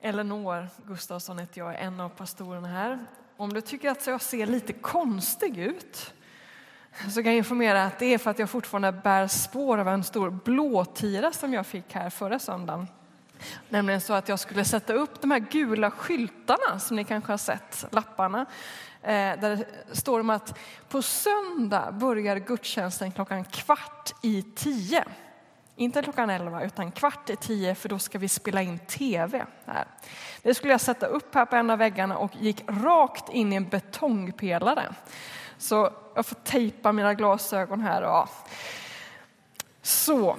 Eleanor Gustafsson heter jag, är en av pastorerna här. Om du tycker att jag ser lite konstig ut så kan jag informera att det är för att jag fortfarande bär spår av en stor blåtira som jag fick här förra söndagen. Nämligen så att jag skulle sätta upp de här gula skyltarna som ni kanske har sett, lapparna. Eh, där det står om att på söndag börjar gudstjänsten klockan kvart i tio. Inte klockan 11 utan kvart i 10 för då ska vi spela in tv. Här. Det skulle jag sätta upp här på en av väggarna och gick rakt in i en betongpelare. Så jag får tejpa mina glasögon här. Och... Så,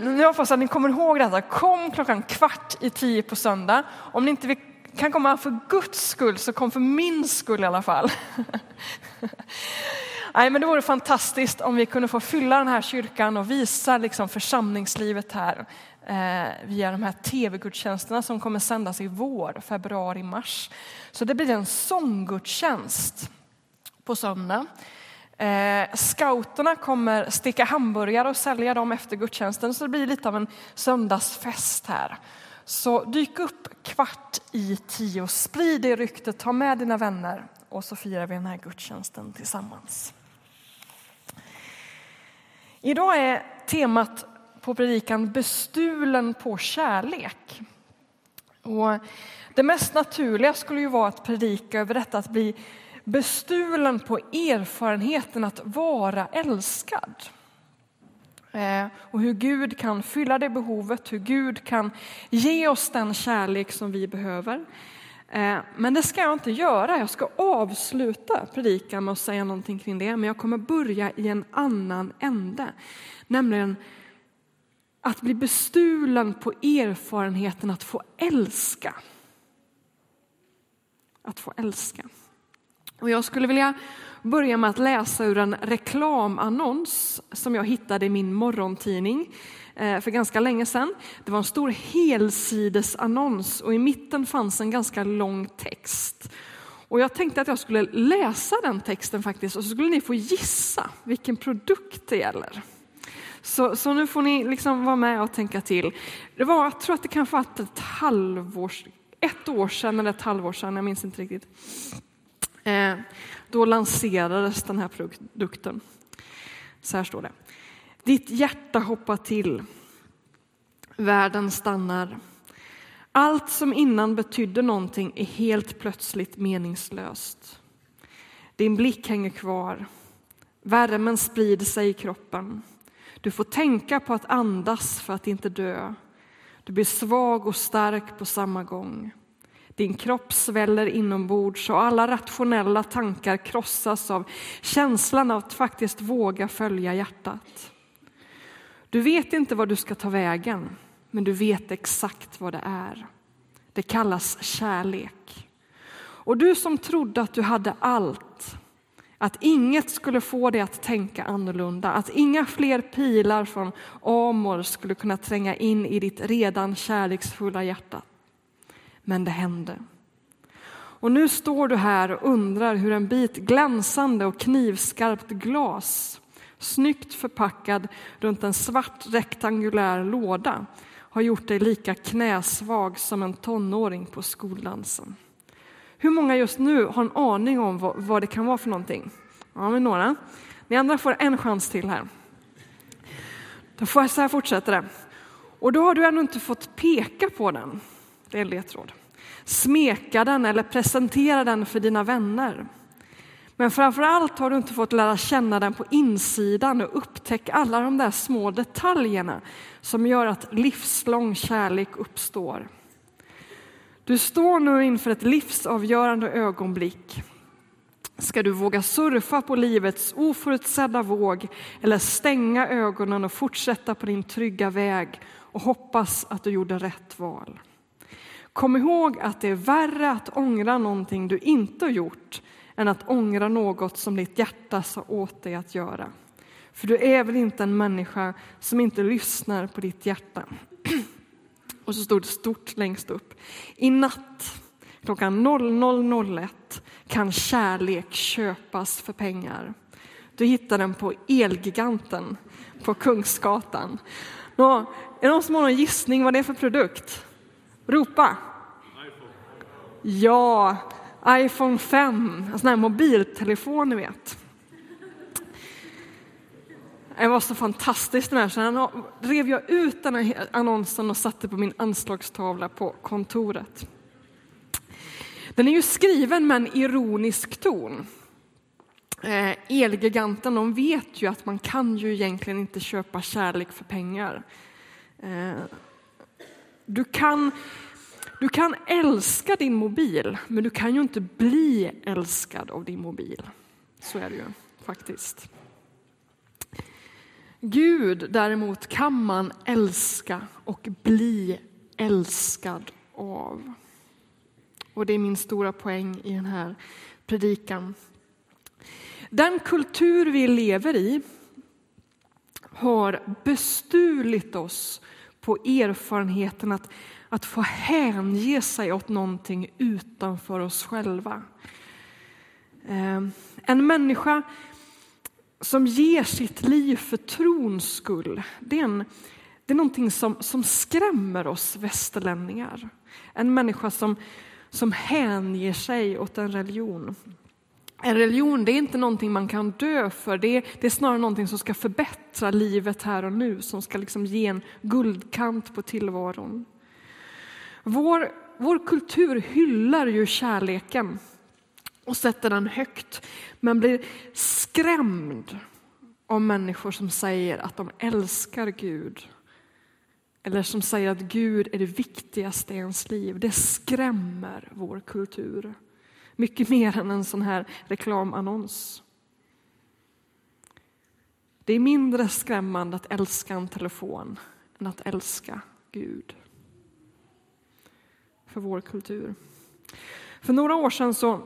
nu hoppas att ni kommer ihåg detta. Kom klockan kvart i 10 på söndag. Om ni inte kan komma för Guds skull så kom för min skull i alla fall. Nej, men det vore fantastiskt om vi kunde få fylla den här kyrkan och visa liksom församlingslivet här eh, via de här tv-gudstjänsterna som kommer sändas i vår, februari, mars. Så det blir en sånggudstjänst på söndag. Eh, scouterna kommer sticka hamburgare och sälja dem efter gudstjänsten så det blir lite av en söndagsfest här. Så dyk upp kvart i tio, sprid det ryktet, ta med dina vänner och så firar vi den här gudstjänsten tillsammans. Idag är temat på predikan bestulen på kärlek. Och det mest naturliga skulle ju vara att predika över detta att bli bestulen på erfarenheten att vara älskad. Eh, och hur Gud kan fylla det behovet, hur Gud kan ge oss den kärlek som vi behöver. Eh, men det ska jag inte göra. Jag ska avsluta predikan med att säga någonting kring det, men jag kommer börja i en annan ände. Nämligen att bli bestulen på erfarenheten att få älska. Att få älska. Och jag skulle vilja börja med att läsa ur en reklamannons som jag hittade i min morgontidning Eh, för ganska länge sedan. Det var en stor helsidesannons och i mitten fanns en ganska lång text. Och jag tänkte att jag skulle läsa den texten faktiskt och så skulle ni få gissa vilken produkt det gäller. Så, så nu får ni liksom vara med och tänka till. Det var, jag tror att det kanske var ett halvår, ett år sedan eller ett halvår sedan, jag minns inte riktigt. Eh, då lanserades den här produkten. Så här står det. Ditt hjärta hoppar till. Världen stannar. Allt som innan betydde någonting är helt plötsligt meningslöst. Din blick hänger kvar. Värmen sprider sig i kroppen. Du får tänka på att andas för att inte dö. Du blir svag och stark på samma gång. Din kropp sväller inombords och alla rationella tankar krossas av känslan av att faktiskt våga följa hjärtat. Du vet inte var du ska ta vägen, men du vet exakt vad det är. Det kallas kärlek. Och du som trodde att du hade allt, att inget skulle få dig att tänka annorlunda, att inga fler pilar från Amor skulle kunna tränga in i ditt redan kärleksfulla hjärta. Men det hände. Och nu står du här och undrar hur en bit glänsande och knivskarpt glas, snyggt förpackad runt en svart rektangulär låda, har gjort dig lika knäsvag som en tonåring på skoldansen. Hur många just nu har en aning om vad, vad det kan vara för någonting? Ja, men några. Ni andra får en chans till här. Då får jag så här fortsätter det. Och då har du ännu inte fått peka på den. Det är en ledtråd. Smeka den eller presentera den för dina vänner. Men framför allt har du inte fått lära känna den på insidan och upptäcka alla de där små detaljerna som gör att livslång kärlek uppstår. Du står nu inför ett livsavgörande ögonblick. Ska du våga surfa på livets oförutsedda våg eller stänga ögonen och fortsätta på din trygga väg och hoppas att du gjorde rätt val? Kom ihåg att det är värre att ångra någonting du inte har gjort än att ångra något som ditt hjärta sa åt dig att göra. För du är väl inte en människa som inte lyssnar på ditt hjärta. Och så stod det stort längst upp. I natt klockan 00.01 kan kärlek köpas för pengar. Du hittar den på Elgiganten på Kungsgatan. Nå, är det någon som har någon gissning vad det är för produkt? Ropa! Ja, iPhone 5, en sån här mobiltelefon ni vet. Det var så fantastiskt så Sen rev jag ut den här annonsen och satte på min anslagstavla på kontoret. Den är ju skriven med en ironisk ton. Eh, Elgiganten de vet ju att man kan ju egentligen inte köpa kärlek för pengar. Eh, du kan, du kan älska din mobil, men du kan ju inte bli älskad av din mobil. Så är det ju faktiskt. Gud däremot kan man älska och bli älskad av. Och det är min stora poäng i den här predikan. Den kultur vi lever i har bestulit oss på erfarenheten att, att få hänge sig åt någonting utanför oss själva. Eh, en människa som ger sitt liv för trons skull, det är, en, det är någonting som, som skrämmer oss västerlänningar. En människa som, som hänger sig åt en religion. En religion det är inte någonting man kan dö för, det är, det är snarare någonting som ska förbättra livet här och nu, som ska liksom ge en guldkant på tillvaron. Vår, vår kultur hyllar ju kärleken och sätter den högt, men blir skrämd av människor som säger att de älskar Gud. Eller som säger att Gud är det viktigaste i ens liv. Det skrämmer vår kultur. Mycket mer än en sån här reklamannons. Det är mindre skrämmande att älska en telefon än att älska Gud. För vår kultur. För några år sedan så,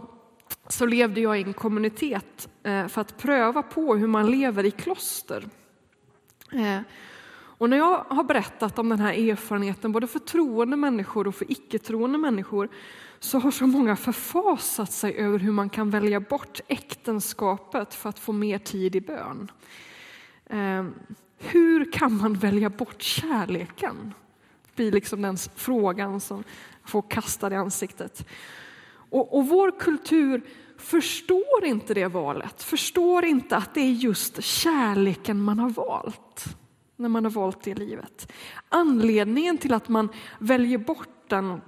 så levde jag i en kommunitet eh, för att pröva på hur man lever i kloster. Eh, och när jag har berättat om den här erfarenheten, både för troende människor och för icke-troende människor, så har så många förfasat sig över hur man kan välja bort äktenskapet för att få mer tid i bön. Eh, hur kan man välja bort kärleken? Det blir liksom den frågan som få kastad i ansiktet. Och, och vår kultur förstår inte det valet, förstår inte att det är just kärleken man har valt när man har valt det livet. Anledningen till att man väljer bort den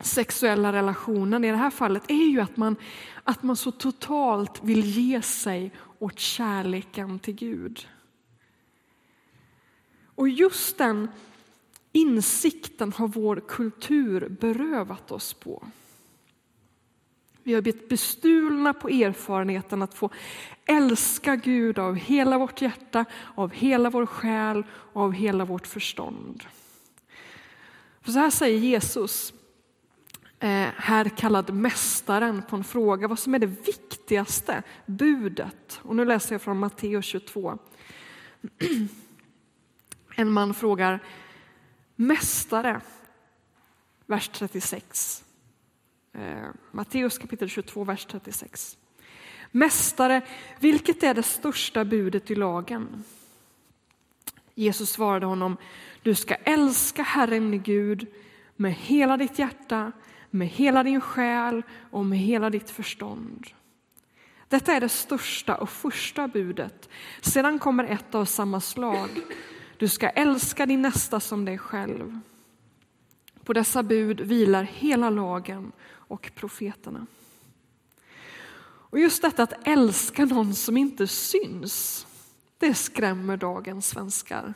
sexuella relationen i det här fallet är ju att man, att man så totalt vill ge sig åt kärleken till Gud. Och just den insikten har vår kultur berövat oss på. Vi har blivit bestulna på erfarenheten att få älska Gud av hela vårt hjärta, av hela vår själ och av hela vårt förstånd. För så här säger Jesus, eh, här kallad Mästaren, på en fråga vad som är det viktigaste budet. Och nu läser jag från Matteus 22. En man frågar Mästare, vers 36. Eh, Matteus kapitel 22, vers 36. Mästare, vilket är det största budet i lagen? Jesus svarade honom, du ska älska Herren din Gud med hela ditt hjärta, med hela din själ och med hela ditt förstånd. Detta är det största och första budet. Sedan kommer ett av samma slag. Du ska älska din nästa som dig själv. På dessa bud vilar hela lagen och profeterna. Och just detta att älska någon som inte syns, det skrämmer dagens svenskar.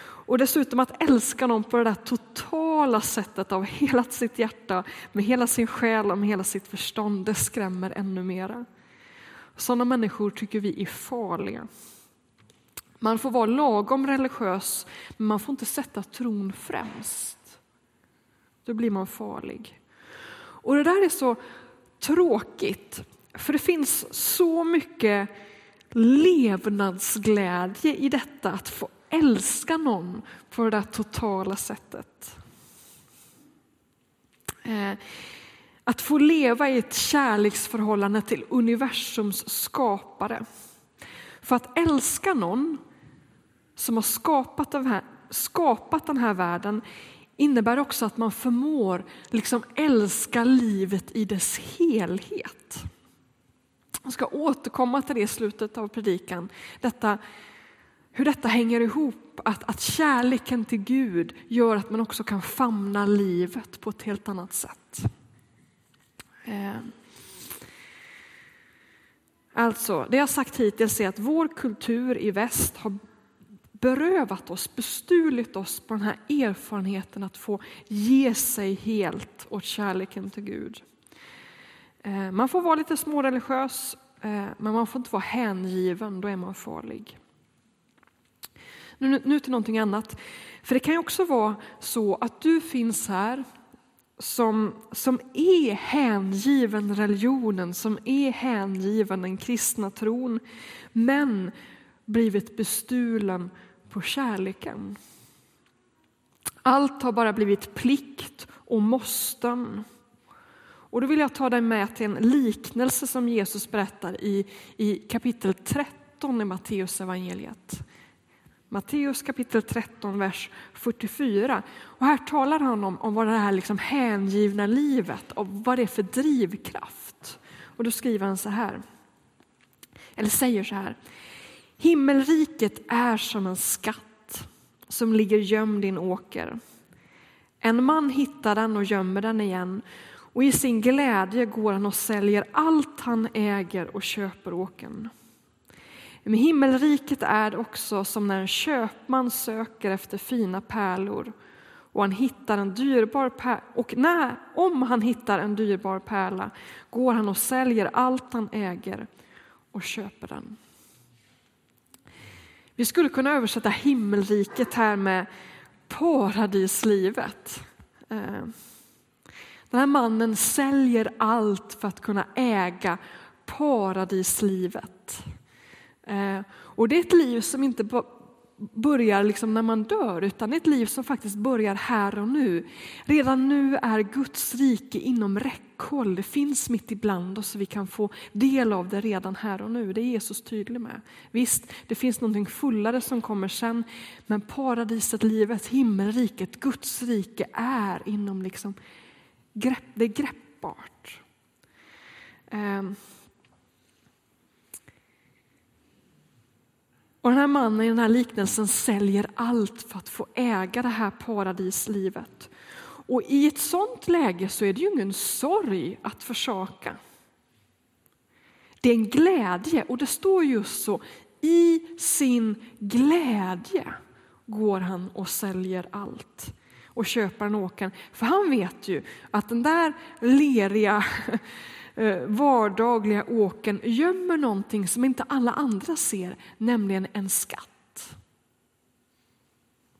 Och dessutom att älska någon på det där totala sättet av hela sitt hjärta, med hela sin själ och med hela sitt förstånd, det skrämmer ännu mera. Sådana människor tycker vi är farliga. Man får vara lagom religiös, men man får inte sätta tron främst. Då blir man farlig. Och det där är så tråkigt, för det finns så mycket levnadsglädje i detta att få älska någon på det där totala sättet. Eh, att få leva i ett kärleksförhållande till universums skapare. För att älska någon som har skapat den här, skapat den här världen innebär också att man förmår liksom älska livet i dess helhet. Jag ska återkomma till det i slutet av predikan. Detta, hur detta hänger ihop, att, att kärleken till Gud gör att man också kan famna livet på ett helt annat sätt. Eh. Alltså, det jag sagt hittills är att vår kultur i väst har berövat oss, bestulit oss på den här erfarenheten att få ge sig helt åt kärleken till Gud. Eh, man får vara lite småreligiös, eh, men man får inte vara hängiven, då är man farlig. Nu, nu till någonting annat. För det kan ju också vara så att du finns här som, som är hängiven religionen, som är hängiven den kristna tron, men blivit bestulen på kärleken. Allt har bara blivit plikt och måsten. Och då vill jag ta dig med till en liknelse som Jesus berättar i, i kapitel 13 i Matteus evangeliet. Matteus kapitel 13, vers 44. Och här talar han om, om vad det här liksom hängivna livet och vad det är för drivkraft. Och då skriver han så här, eller säger så här. Himmelriket är som en skatt som ligger gömd i en åker. En man hittar den och gömmer den igen och i sin glädje går han och säljer allt han äger och köper åkern. Men himmelriket är också som när en köpman söker efter fina pärlor och han hittar en dyrbar pärla, och när, om han hittar en dyrbar pärla går han och säljer allt han äger och köper den. Vi skulle kunna översätta himmelriket här med paradislivet. Eh, den här mannen säljer allt för att kunna äga paradislivet. Eh, och det är ett liv som inte börjar liksom när man dör, utan ett liv som faktiskt börjar här och nu. Redan nu är Guds rike inom räckhåll. Det finns mitt ibland oss vi kan få del av det redan här och nu. Det är Jesus tydlig med. Visst, det finns någonting fullare som kommer sen, men paradiset, livet, himmelriket, Guds rike är inom liksom grepp, det är greppbart. Um. Och den här mannen i den här liknelsen säljer allt för att få äga det här paradislivet. Och i ett sånt läge så är det ju ingen sorg att försaka. Det är en glädje och det står just så. I sin glädje går han och säljer allt och köper en åkern. För han vet ju att den där leriga Eh, vardagliga åken gömmer någonting som inte alla andra ser, nämligen en skatt.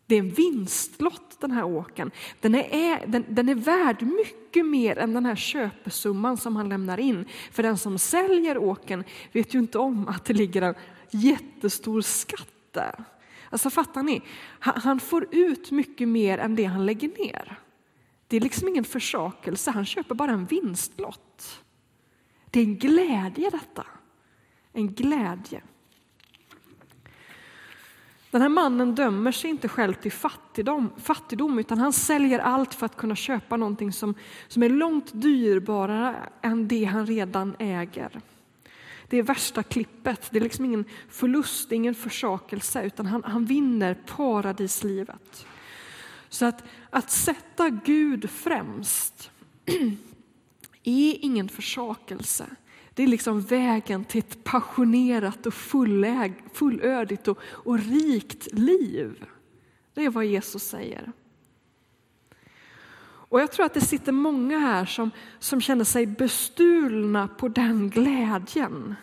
Det är en vinstlott den här åken. Den är, den, den är värd mycket mer än den här köpesumman som han lämnar in. För den som säljer åken vet ju inte om att det ligger en jättestor skatt där. Alltså fattar ni? Han, han får ut mycket mer än det han lägger ner. Det är liksom ingen försakelse, han köper bara en vinstlott. Det är en glädje detta. En glädje. Den här mannen dömer sig inte själv till fattigdom, fattigdom utan han säljer allt för att kunna köpa någonting som, som är långt dyrbarare än det han redan äger. Det är värsta klippet, det är liksom ingen förlust, ingen försakelse utan han, han vinner paradislivet. Så att, att sätta Gud främst är ingen försakelse. Det är liksom vägen till ett passionerat och fulläg, fullödigt och, och rikt liv. Det är vad Jesus säger. Och jag tror att det sitter många här som, som känner sig bestulna på den glädjen.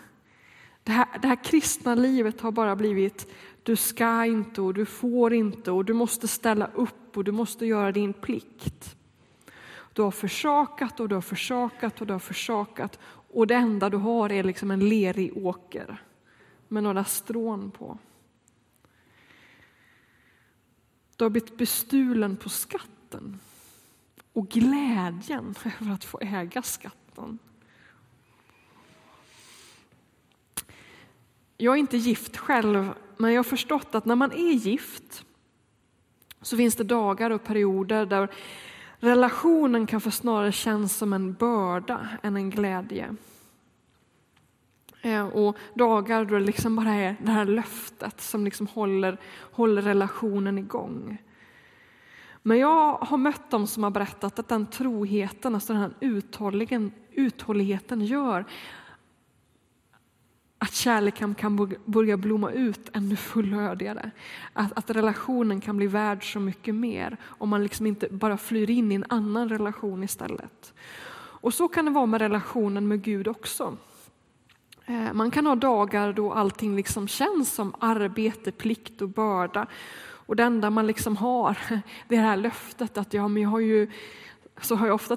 Det här, det här kristna livet har bara blivit du ska inte och du får inte och du måste ställa upp och du måste göra din plikt. Du har försakat och du har försakat och du har försakat och det enda du har är liksom en lerig åker med några strån på. Du har blivit bestulen på skatten och glädjen över att få äga skatten. Jag är inte gift själv, men jag har förstått att när man är gift så finns det dagar och perioder där relationen kanske snarare känns som en börda än en glädje. Eh, och dagar då det liksom bara är det här löftet som liksom håller, håller relationen igång. Men jag har mött dem som har berättat att den troheten, alltså den här uthålligheten gör att kärleken kan börja blomma ut ännu fullödigare. Att, att relationen kan bli värd så mycket mer om man liksom inte bara flyr in i en annan relation istället. Och så kan det vara med relationen med Gud också. Eh, man kan ha dagar då allting liksom känns som arbete, plikt och börda. Och det enda man liksom har, det här löftet att ja, men jag har ju, så har jag ofta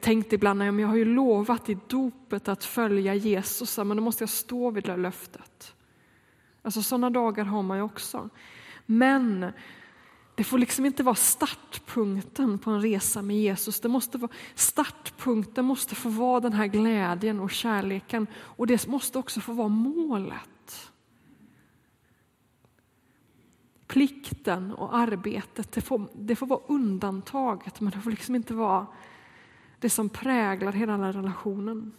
tänkt ibland, att men jag har ju lovat i dopet att följa Jesus, men då måste jag stå vid det löftet. Alltså sådana dagar har man ju också. Men det får liksom inte vara startpunkten på en resa med Jesus. Det måste vara, startpunkten måste få vara den här glädjen och kärleken och det måste också få vara målet. Plikten och arbetet, det får, det får vara undantaget men det får liksom inte vara det som präglar hela den här relationen.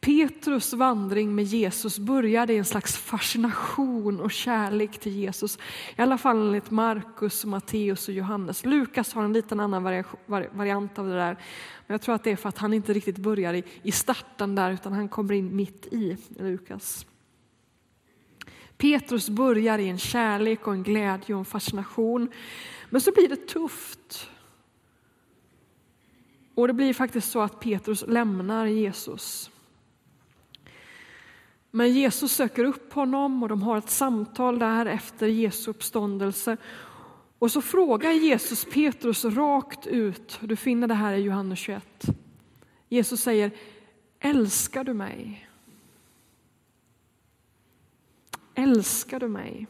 Petrus vandring med Jesus började i en slags fascination och kärlek till Jesus. I alla fall enligt Markus, Matteus och Johannes. Lukas har en liten annan variant av det där. Men jag tror att det är för att han inte riktigt börjar i starten där utan han kommer in mitt i Lukas. Petrus börjar i en kärlek och en glädje och en fascination. Men så blir det tufft. Och det blir faktiskt så att Petrus lämnar Jesus. Men Jesus söker upp honom och de har ett samtal där efter Jesu uppståndelse. Och så frågar Jesus Petrus rakt ut, du finner det här i Johannes 21. Jesus säger, älskar du mig? Älskar du mig?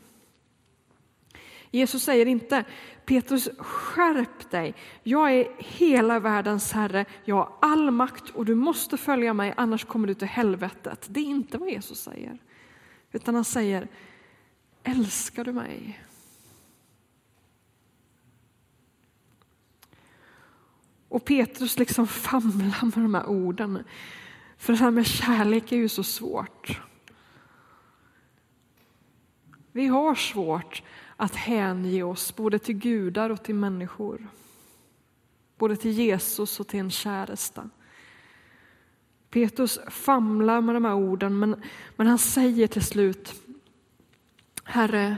Jesus säger inte Petrus, skärp dig. Jag är hela världens herre. Jag har all makt och du måste följa mig annars kommer du till helvetet. Det är inte vad Jesus säger. Utan han säger älskar du mig? Och Petrus liksom famlar med de här orden. För det här med kärlek är ju så svårt. Vi har svårt att hänge oss både till gudar och till människor. Både till Jesus och till en käresta. Petrus famlar med de här orden men, men han säger till slut Herre,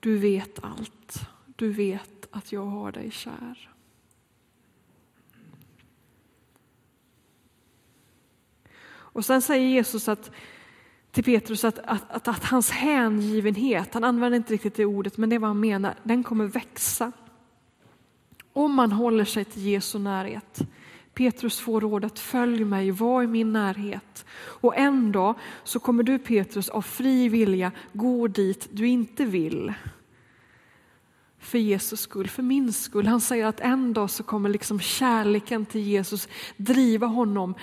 du vet allt. Du vet att jag har dig kär. Och sen säger Jesus att till Petrus att, att, att, att, hans hängivenhet, han använder inte riktigt det ordet, men det är vad han menar, den kommer växa. Om man håller sig till Jesu närhet. Petrus får rådet, följ mig, var i min närhet. Och en dag så kommer du Petrus av fri vilja gå dit du inte vill. För Jesus skull, för min skull. Han säger att en dag så kommer liksom kärleken till Jesus driva honom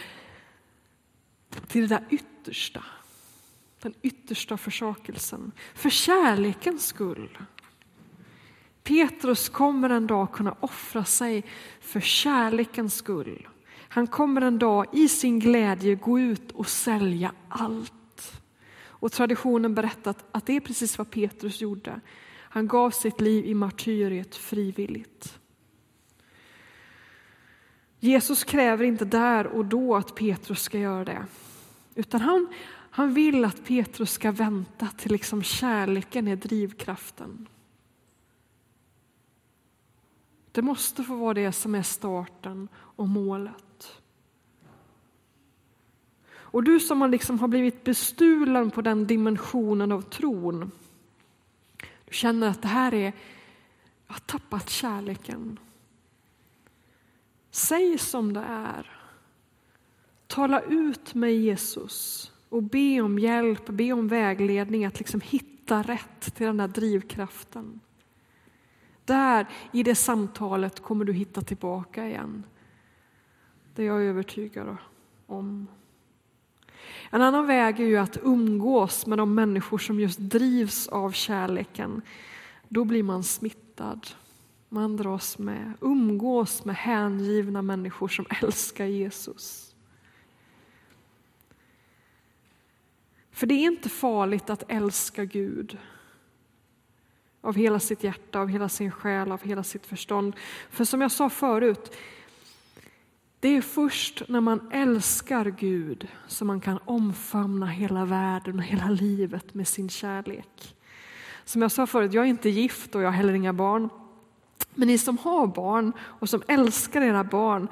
till det där yttersta den yttersta försakelsen. För kärlekens skull. Petrus kommer en dag kunna offra sig för kärlekens skull. Han kommer en dag i sin glädje gå ut och sälja allt. Och traditionen berättar att det är precis vad Petrus gjorde. Han gav sitt liv i martyriet frivilligt. Jesus kräver inte där och då att Petrus ska göra det. Utan han, han vill att Petrus ska vänta till liksom kärleken är drivkraften. Det måste få vara det som är starten och målet. Och du som har, liksom har blivit bestulen på den dimensionen av tron. Du känner att det här är, jag har tappat kärleken. Säg som det är. Tala ut med Jesus och be om hjälp, be om vägledning att liksom hitta rätt till den där drivkraften. Där, i det samtalet, kommer du hitta tillbaka igen. Det är jag övertygad om. En annan väg är ju att umgås med de människor som just drivs av kärleken. då blir man smittad. Man dras med, umgås med hängivna människor som älskar Jesus. För det är inte farligt att älska Gud av hela sitt hjärta, av hela sin själ, av hela sitt förstånd. För som jag sa förut, det är först när man älskar Gud som man kan omfamna hela världen och hela livet med sin kärlek. Som jag sa förut, jag är inte gift och jag har heller inga barn. Men ni som har barn och som älskar era barn,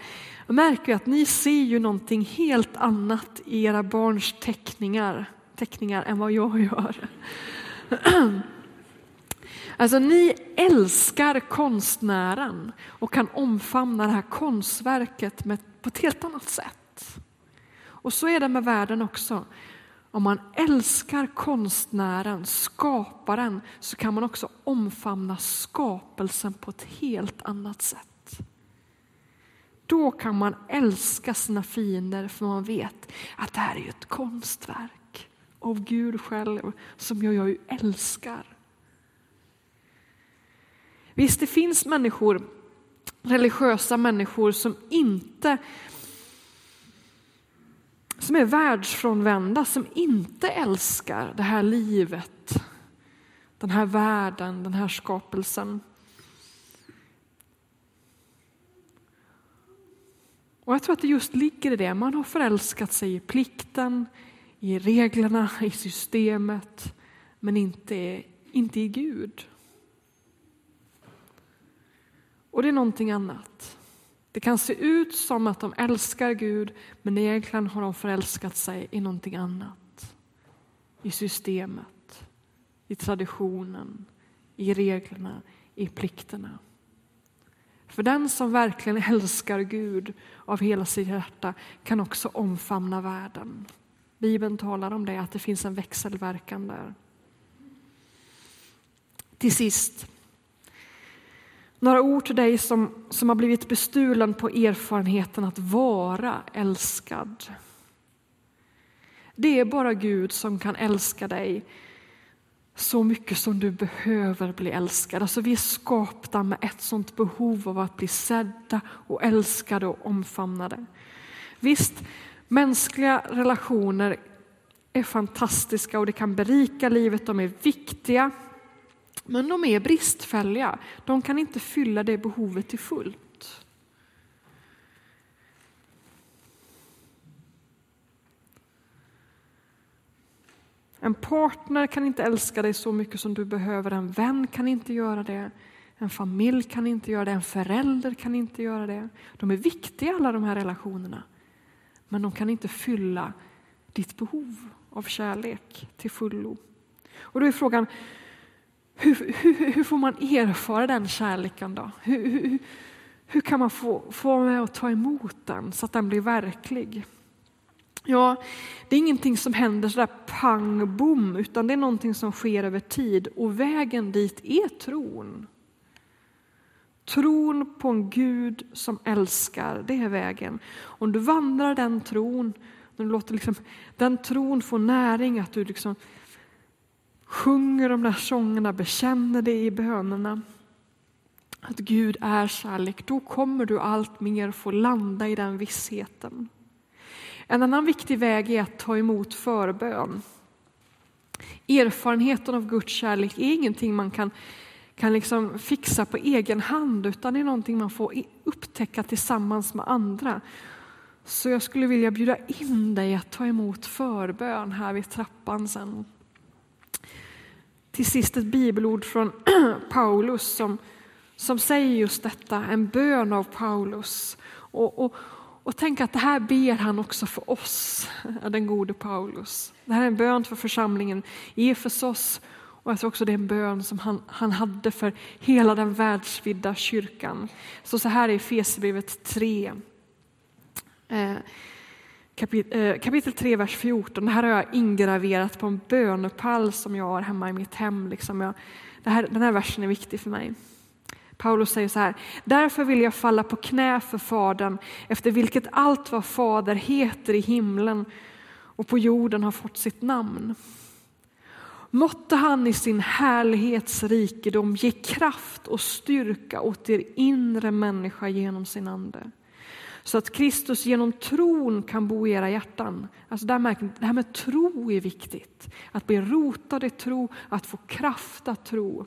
märker att ni ser ju någonting helt annat i era barns teckningar, teckningar än vad jag gör. Alltså ni älskar konstnären och kan omfamna det här konstverket med, på ett helt annat sätt. Och så är det med världen också. Om man älskar konstnären, skaparen, så kan man också omfamna skapelsen på ett helt annat sätt. Då kan man älska sina fiender för man vet att det här är ett konstverk av Gud själv som jag ju älskar. Visst, det finns människor, religiösa människor som inte som är världsfrånvända, som inte älskar det här livet, den här världen, den här skapelsen. Och jag tror att det just ligger i det, man har förälskat sig i plikten, i reglerna, i systemet, men inte, inte i Gud. Och det är någonting annat. Det kan se ut som att de älskar Gud, men egentligen har de förälskat sig i någonting annat. I systemet, i traditionen, i reglerna, i plikterna. För den som verkligen älskar Gud av hela sitt hjärta kan också omfamna världen. Bibeln talar om det, att det finns en växelverkan där. Till sist, några ord till dig som, som har blivit bestulen på erfarenheten att vara älskad. Det är bara Gud som kan älska dig så mycket som du behöver bli älskad. Alltså vi är skapta med ett sånt behov av att bli sedda och älskade och omfamnade. Visst, mänskliga relationer är fantastiska och det kan berika livet, de är viktiga. Men de är bristfälliga. De kan inte fylla det behovet till fullt. En partner kan inte älska dig så mycket som du behöver. En vän kan inte göra det. En familj kan inte göra det. En förälder kan inte göra det. De är viktiga alla de här relationerna. Men de kan inte fylla ditt behov av kärlek till fullo. Och då är frågan, hur, hur, hur, får man erfara den kärleken då? Hur, hur, hur kan man få, få vara med och ta emot den så att den blir verklig? Ja, det är ingenting som händer sådär pang bom, utan det är någonting som sker över tid och vägen dit är tron. Tron på en Gud som älskar, det är vägen. Om du vandrar den tron, du låter liksom, den tron få näring, att du liksom sjunger de där sångerna, bekänner det i bönerna, att Gud är kärlek, då kommer du allt mer få landa i den vissheten. En annan viktig väg är att ta emot förbön. Erfarenheten av Guds kärlek är ingenting man kan, kan liksom fixa på egen hand, utan det är någonting man får upptäcka tillsammans med andra. Så jag skulle vilja bjuda in dig att ta emot förbön här vid trappan sen. Till sist ett bibelord från Paulus som, som säger just detta, en bön av Paulus. Och, och, och tänk att det här ber han också för oss, den gode Paulus. Det här är en bön för församlingen i Efesos och jag tror också det är en bön som han, han hade för hela den världsvidda kyrkan. Så så här är Efesierbrevet 3. Eh, Eh, kapitel 3, vers 14. Det här har jag ingraverat på en bönepall som jag har hemma i mitt hem. Liksom jag, här, den här versen är viktig för mig. Paulus säger så här, därför vill jag falla på knä för Fadern, efter vilket allt vad Fader heter i himlen och på jorden har fått sitt namn. Måtte han i sin härlighetsrikedom ge kraft och styrka åt er inre människa genom sin ande. Så att Kristus genom tron kan bo i era hjärtan. Alltså där märker, det här med tro är viktigt. Att bli rotad i tro, att få kraft att tro.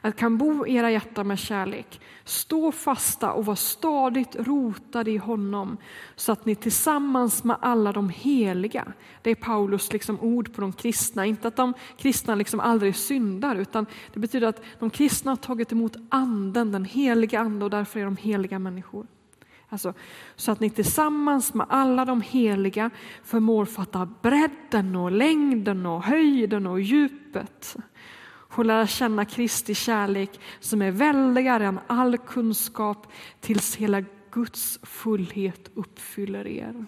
Att kan bo i era hjärtan med kärlek. Stå fasta och var stadigt rotade i honom så att ni tillsammans med alla de heliga, det är Paulus liksom ord på de kristna, inte att de kristna liksom aldrig syndar utan det betyder att de kristna har tagit emot anden, den heliga ande och därför är de heliga människor. Alltså, så att ni tillsammans med alla de heliga förmår fatta bredden och längden och höjden och djupet och lära känna Kristi kärlek som är väldigare än all kunskap tills hela Guds fullhet uppfyller er.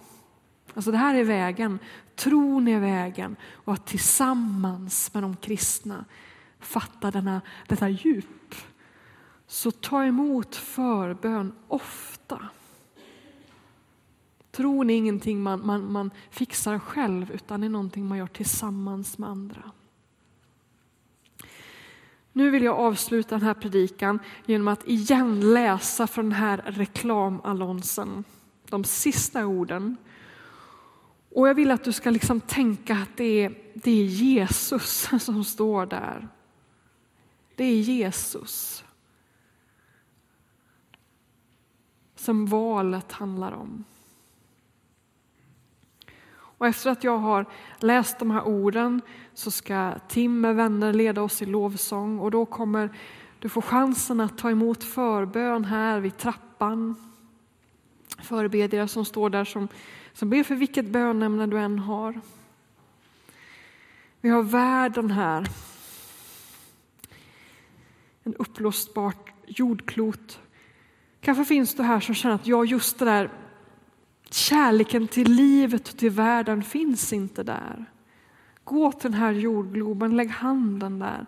Alltså det här är vägen, tron är vägen och att tillsammans med de kristna fatta denna, detta djup. Så ta emot förbön ofta. Tron är ingenting man, man, man fixar själv utan är någonting man gör tillsammans med andra. Nu vill jag avsluta den här predikan genom att igen läsa från den här reklamannonsen, de sista orden. Och jag vill att du ska liksom tänka att det är, det är Jesus som står där. Det är Jesus som valet handlar om. Och efter att jag har läst de här orden så ska Tim med vänner leda oss i lovsång och då kommer du få chansen att ta emot förbön här vid trappan. Förebedjare som står där som, som ber för vilket bönämne du än har. Vi har världen här. En uppblåsbart jordklot. Kanske finns du här som känner att ja, just det där Kärleken till livet och till världen finns inte där. Gå till den här jordgloben, lägg handen där.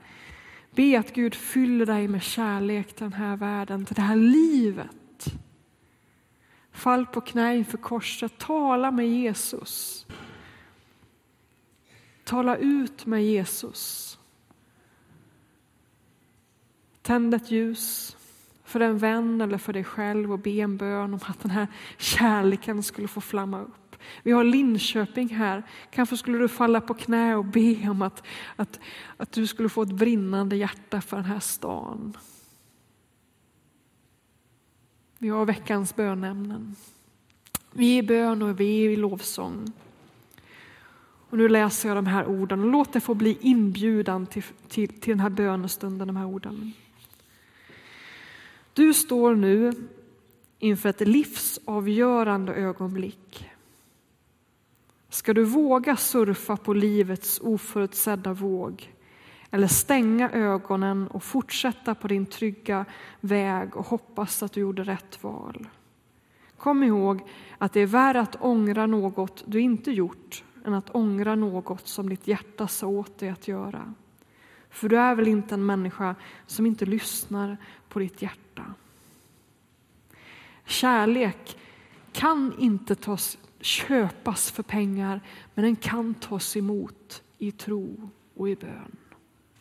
Be att Gud fyller dig med kärlek till den här världen, till det här livet. Fall på knä inför korset, tala med Jesus. Tala ut med Jesus. Tänd ett ljus för en vän eller för dig själv och be en bön om att den här kärleken skulle få flamma upp. Vi har Linköping här. Kanske skulle du falla på knä och be om att, att, att du skulle få ett brinnande hjärta för den här stan. Vi har veckans bönämnen. Vi är i bön och vi är i lovsång. Och nu läser jag de här orden. Låt det få bli inbjudan till, till, till den här bönestunden, de här orden. Du står nu inför ett livsavgörande ögonblick. Ska du våga surfa på livets oförutsedda våg eller stänga ögonen och fortsätta på din trygga väg och hoppas att du gjorde rätt val? Kom ihåg att det är värre att ångra något du inte gjort än att ångra något som ditt hjärta sa åt dig att göra. För du är väl inte en människa som inte lyssnar på ditt hjärta. Kärlek kan inte tas, köpas för pengar, men den kan tas emot i tro och i bön.